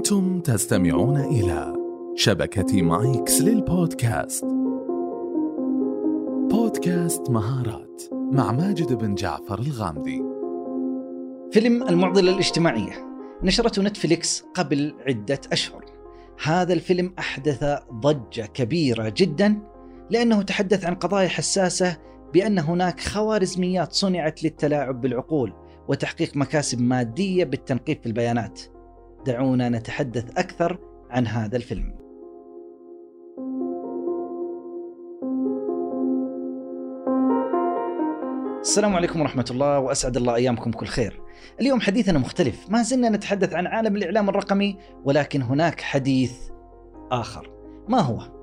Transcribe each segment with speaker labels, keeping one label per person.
Speaker 1: أنتم تستمعون إلى شبكة مايكس للبودكاست. بودكاست مهارات مع ماجد بن جعفر الغامدي.
Speaker 2: فيلم المعضلة الاجتماعية. نشرته نتفليكس قبل عدة أشهر. هذا الفيلم أحدث ضجة كبيرة جدا لأنه تحدث عن قضايا حساسة بأن هناك خوارزميات صنعت للتلاعب بالعقول وتحقيق مكاسب مادية بالتنقيب في البيانات. دعونا نتحدث أكثر عن هذا الفيلم. السلام عليكم ورحمة الله وأسعد الله أيامكم كل خير. اليوم حديثنا مختلف. ما زلنا نتحدث عن عالم الإعلام الرقمي ولكن هناك حديث آخر. ما هو؟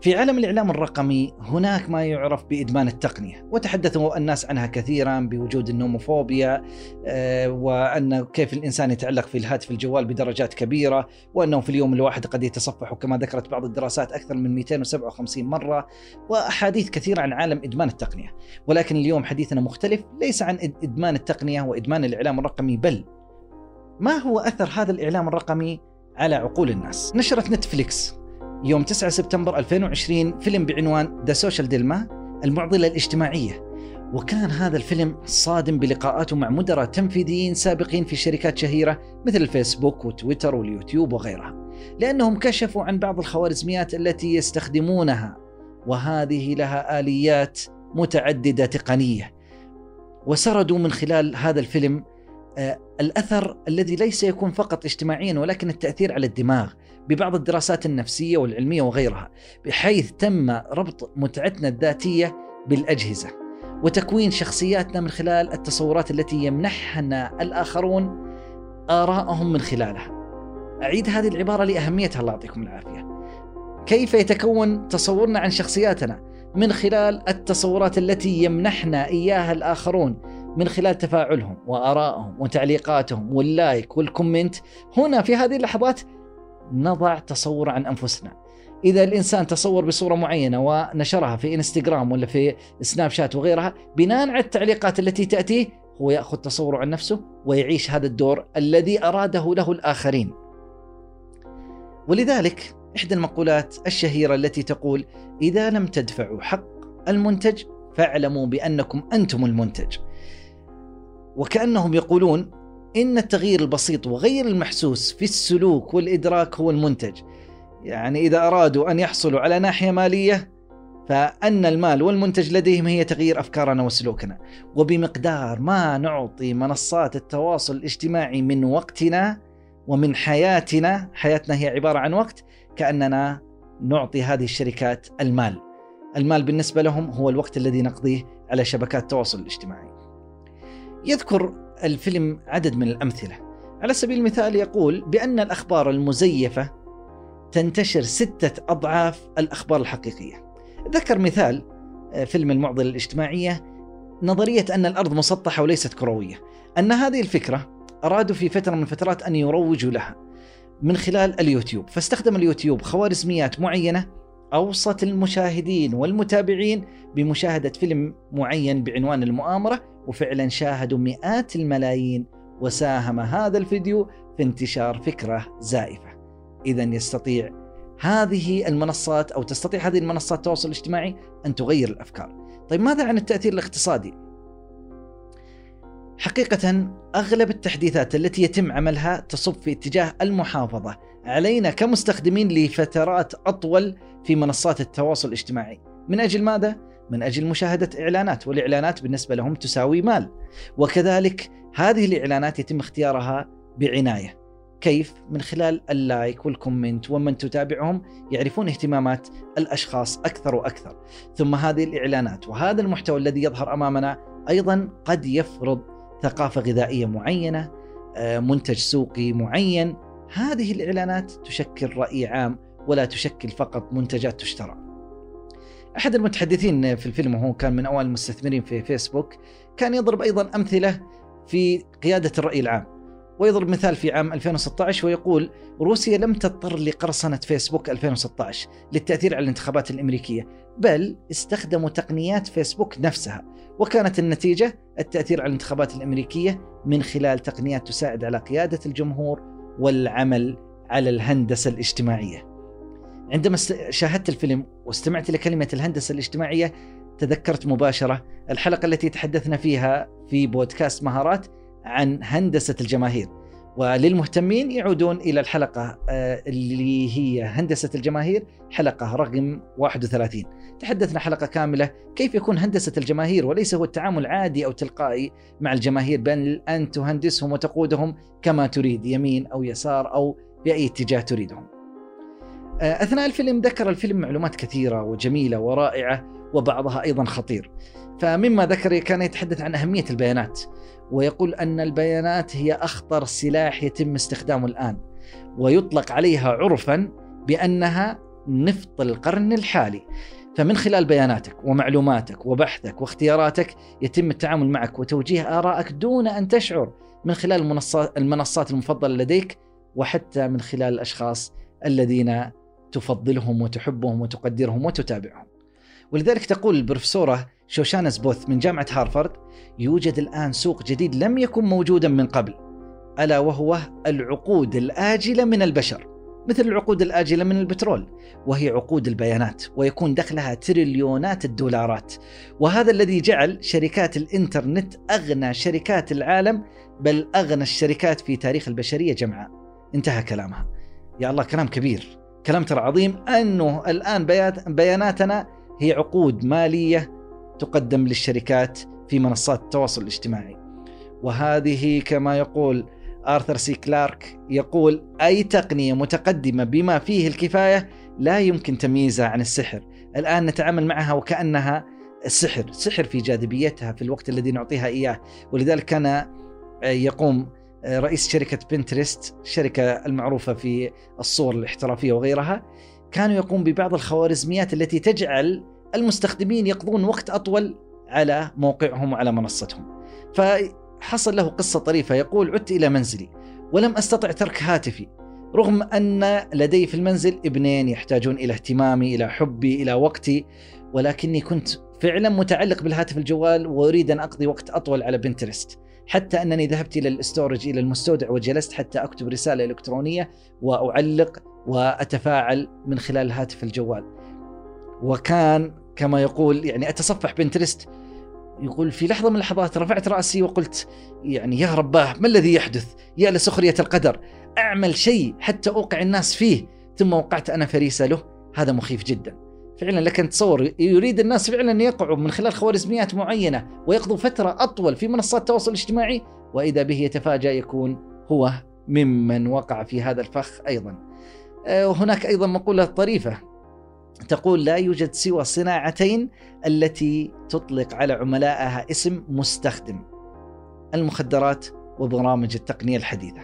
Speaker 2: في عالم الإعلام الرقمي هناك ما يعرف بإدمان التقنية. وتحدثوا الناس عنها كثيرا بوجود النوموفوبيا آه، وأن كيف الإنسان يتعلق في الهاتف الجوال بدرجات كبيرة وأنه في اليوم الواحد قد يتصفح كما ذكرت بعض الدراسات أكثر من 257 مرة. وأحاديث كثيرة عن عالم إدمان التقنية. ولكن اليوم حديثنا مختلف ليس عن إدمان التقنية وإدمان الإعلام الرقمي بل ما هو أثر هذا الإعلام الرقمي على عقول الناس؟ نشرت نتفليكس. يوم 9 سبتمبر 2020 فيلم بعنوان The Social Dilemma المعضلة الاجتماعية. وكان هذا الفيلم صادم بلقاءاته مع مدراء تنفيذيين سابقين في شركات شهيرة مثل الفيسبوك وتويتر واليوتيوب وغيرها لأنهم كشفوا عن بعض الخوارزميات التي يستخدمونها. وهذه لها آليات متعددة تقنية. وسردوا من خلال هذا الفيلم آه، الأثر الذي ليس يكون فقط اجتماعيا ولكن التأثير على الدماغ. ببعض الدراسات النفسية والعلمية وغيرها بحيث تم ربط متعتنا الذاتية بالأجهزة وتكوين شخصياتنا من خلال التصورات التي يمنحنا الآخرون آراءهم من خلالها. أعيد هذه العبارة لأهميتها الله يعطيكم العافية. كيف يتكون تصورنا عن شخصياتنا من خلال التصورات التي يمنحنا إياها الآخرون من خلال تفاعلهم وآرائهم وتعليقاتهم وال like وال comment؟ هنا في هذه اللحظات نضع تصور عن أنفسنا إذا الإنسان تصور بصورة معينة ونشرها في إنستغرام ولا في سناب شات وغيرها بناء على التعليقات التي تاتيه هو يأخذ تصوره عن نفسه ويعيش هذا الدور الذي أراده له الآخرين. ولذلك إحدى المقولات الشهيرة التي تقول: إذا لم تدفعوا حق المنتج فاعلموا بأنكم أنتم المنتج. وكأنهم يقولون إن التغيير البسيط وغير المحسوس في السلوك والإدراك هو المنتج. يعني إذا أرادوا أن يحصلوا على ناحية مالية فأن المال والمنتج لديهم هي تغيير أفكارنا وسلوكنا. وبمقدار ما نعطي منصات التواصل الاجتماعي من وقتنا ومن حياتنا حياتنا هي عبارة عن وقت كأننا نعطي هذه الشركات المال. المال بالنسبة لهم هو الوقت الذي نقضيه على شبكات التواصل الاجتماعي. يذكر الفيلم عدد من الأمثلة. على سبيل المثال يقول بأن الأخبار المزيفة تنتشر ستة أضعاف الأخبار الحقيقية. ذكر مثال آه، فيلم المعضلة الاجتماعية نظرية أن الأرض مسطحة وليست كروية. أن هذه الفكرة أرادوا في فترة من الفترات أن يروجوا لها من خلال اليوتيوب. فاستخدم اليوتيوب خوارزميات معينة أوصت المشاهدين والمتابعين بمشاهدة فيلم معين بعنوان المؤامرة وفعلا شاهدوا مئات الملايين وساهم هذا الفيديو في انتشار فكرة زائفة إذا يستطيع هذه المنصات أو تستطيع هذه المنصات التواصل الاجتماعي أن تغير الأفكار طيب ماذا عن التأثير الاقتصادي؟ حقيقة أغلب التحديثات التي يتم عملها تصب في اتجاه المحافظة. علينا كمستخدمين لفترات أطول في منصات التواصل الاجتماعي. من أجل ماذا؟ من أجل مشاهدة إعلانات والإعلانات بالنسبة لهم تساوي مال. وكذلك هذه الإعلانات يتم اختيارها بعناية. كيف؟ من خلال ال like وال comment ومن تتابعهم يعرفون اهتمامات الأشخاص أكثر وأكثر. ثم هذه الإعلانات وهذا المحتوى الذي يظهر أمامنا أيضا قد يفرض ثقافة غذائية معينة آه، منتج سوقي معين. هذه الإعلانات تشكل رأي عام ولا تشكل فقط منتجات تشترى. أحد المتحدثين في الفيلم وهو كان من أوائل المستثمرين في فيسبوك كان يضرب أيضا أمثلة في قيادة الرأي العام. ويضرب مثال في عام 2016 ويقول روسيا لم تضطر لقرصنة فيسبوك 2016 للتأثير على الانتخابات الأمريكية بل استخدموا تقنيات فيسبوك نفسها وكانت النتيجة التأثير على الانتخابات الأمريكية من خلال تقنيات تساعد على قيادة الجمهور والعمل على الهندسة الاجتماعية. عندما شاهدت الفيلم واستمعت إلى كلمة الهندسة الاجتماعية تذكرت مباشرة الحلقة التي تحدثنا فيها في بودكاست مهارات عن هندسة الجماهير. وللمهتمين يعودون إلى الحلقة آه، اللي هي هندسة الجماهير حلقة رقم 31 تحدثنا حلقة كاملة كيف يكون هندسة الجماهير وليس هو التعامل عادي أو تلقائي مع الجماهير بل أن تهندسهم وتقودهم كما تريد يمين أو يسار أو بأي اتجاه تريدهم. آه، أثناء الفيلم ذكر الفيلم معلومات كثيرة وجميلة ورائعة وبعضها أيضا خطير. فمما ذكر كان يتحدث عن أهمية البيانات ويقول أن البيانات هي أخطر سلاح يتم استخدامه الآن ويطلق عليها عرفا بأنها نفط القرن الحالي. فمن خلال بياناتك ومعلوماتك وبحثك واختياراتك يتم التعامل معك وتوجيه آرائك دون أن تشعر من خلال المنصات المفضلة لديك وحتى من خلال الأشخاص الذين تفضلهم وتحبهم وتقدرهم وتتابعهم. ولذلك تقول البروفيسورة شوشانا سبوث من جامعة هارفارد يوجد الآن سوق جديد لم يكن موجودا من قبل ألا وهو العقود الآجلة من البشر مثل العقود الآجلة من البترول وهي عقود البيانات ويكون دخلها تريليونات الدولارات. وهذا الذي جعل شركات الإنترنت أغنى شركات العالم بل أغنى الشركات في تاريخ البشرية جمعاء. انتهى كلامها. يا الله كلام كبير. كلام ترى عظيم أنه الآن بياناتنا هي عقود مالية تقدم للشركات في منصات التواصل الاجتماعي. وهذه كما يقول آرثر سي كلارك يقول أي تقنية متقدمة بما فيه الكفاية لا يمكن تمييزها عن السحر. الآن نتعامل معها وكأنها السحر سحر في جاذبيتها في الوقت الذي نعطيها إياه. ولذلك كان يقوم رئيس شركة بنترست الشركة المعروفة في الصور الاحترافية وغيرها كانوا يقوم ببعض الخوارزميات التي تجعل المستخدمين يقضون وقت أطول على موقعهم وعلى منصتهم. فحصل له قصة طريفة يقول عدت إلى منزلي ولم أستطع ترك هاتفي رغم أن لدي في المنزل ابنين يحتاجون إلى اهتمامي إلى حبي إلى وقتي ولكني كنت فعلا متعلق بالهاتف الجوال وأريد أن أقضي وقت أطول على بنترست حتى أنني ذهبت إلى الاستورج إلى المستودع وجلست حتى أكتب رسالة إلكترونية وأعلق وأتفاعل من خلال الهاتف الجوال. وكان كما يقول يعني أتصفح بنترست يقول في لحظة من اللحظات رفعت رأسي وقلت يعني يا رباه ما الذي يحدث؟ يا لسخرية القدر أعمل شيء حتى أوقع الناس فيه. ثم وقعت أنا فريسة له. هذا مخيف جدا. فعلا لك أن تصور يريد الناس فعلا أن يقعوا من خلال خوارزميات معينة ويقضوا فترة أطول في منصات التواصل الاجتماعي؟ وإذا به يتفاجأ يكون هو ممن وقع في هذا الفخ أيضا. آه، وهناك أيضا مقولة طريفة تقول لا يوجد سوى صناعتين التي تطلق على عملائها اسم مستخدم المخدرات وبرامج التقنية الحديثة.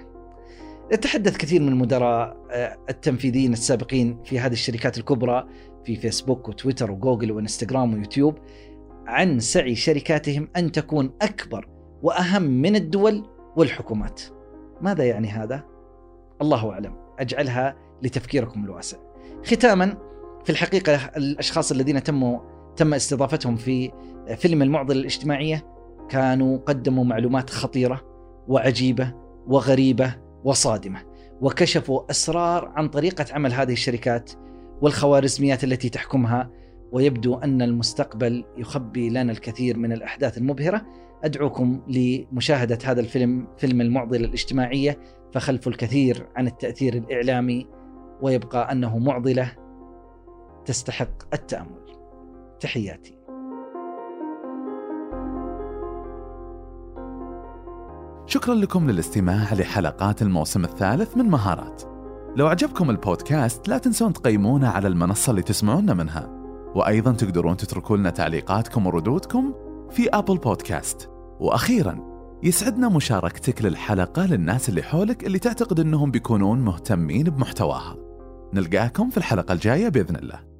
Speaker 2: يتحدث كثير من المدراء آه، التنفيذيين السابقين في هذه الشركات الكبرى في فيسبوك وتويتر وجوجل وإنستغرام ويوتيوب عن سعي شركاتهم أن تكون أكبر وأهم من الدول والحكومات. ماذا يعني هذا؟ الله أعلم، أجعلها لتفكيركم الواسع. ختاما في الحقيقة الأشخاص الذين تموا تم استضافتهم في فيلم المعضلة الاجتماعية كانوا قدموا معلومات خطيرة وعجيبة وغريبة وصادمة وكشفوا أسرار عن طريقة عمل هذه الشركات والخوارزميات التي تحكمها ويبدو أن المستقبل يخبي لنا الكثير من الأحداث المبهرة. أدعوكم لمشاهدة هذا الفيلم فيلم المعضلة الاجتماعية فخلف الكثير عن التأثير الإعلامي ويبقى أنه معضلة تستحق التأمل. تحياتي.
Speaker 1: شكرا لكم للاستماع لحلقات الموسم الثالث من مهارات. لو عجبكم البودكاست لا تنسون تقيمونا على المنصة اللي تسمعونا منها. وأيضا تقدرون تتركوا لنا تعليقاتكم وردودكم في أبل بودكاست. وأخيرا يسعدنا مشاركتك للحلقة للناس اللي حولك اللي تعتقد أنهم بيكونون مهتمين بمحتواها. نلقاكم في الحلقة الجاية بإذن الله.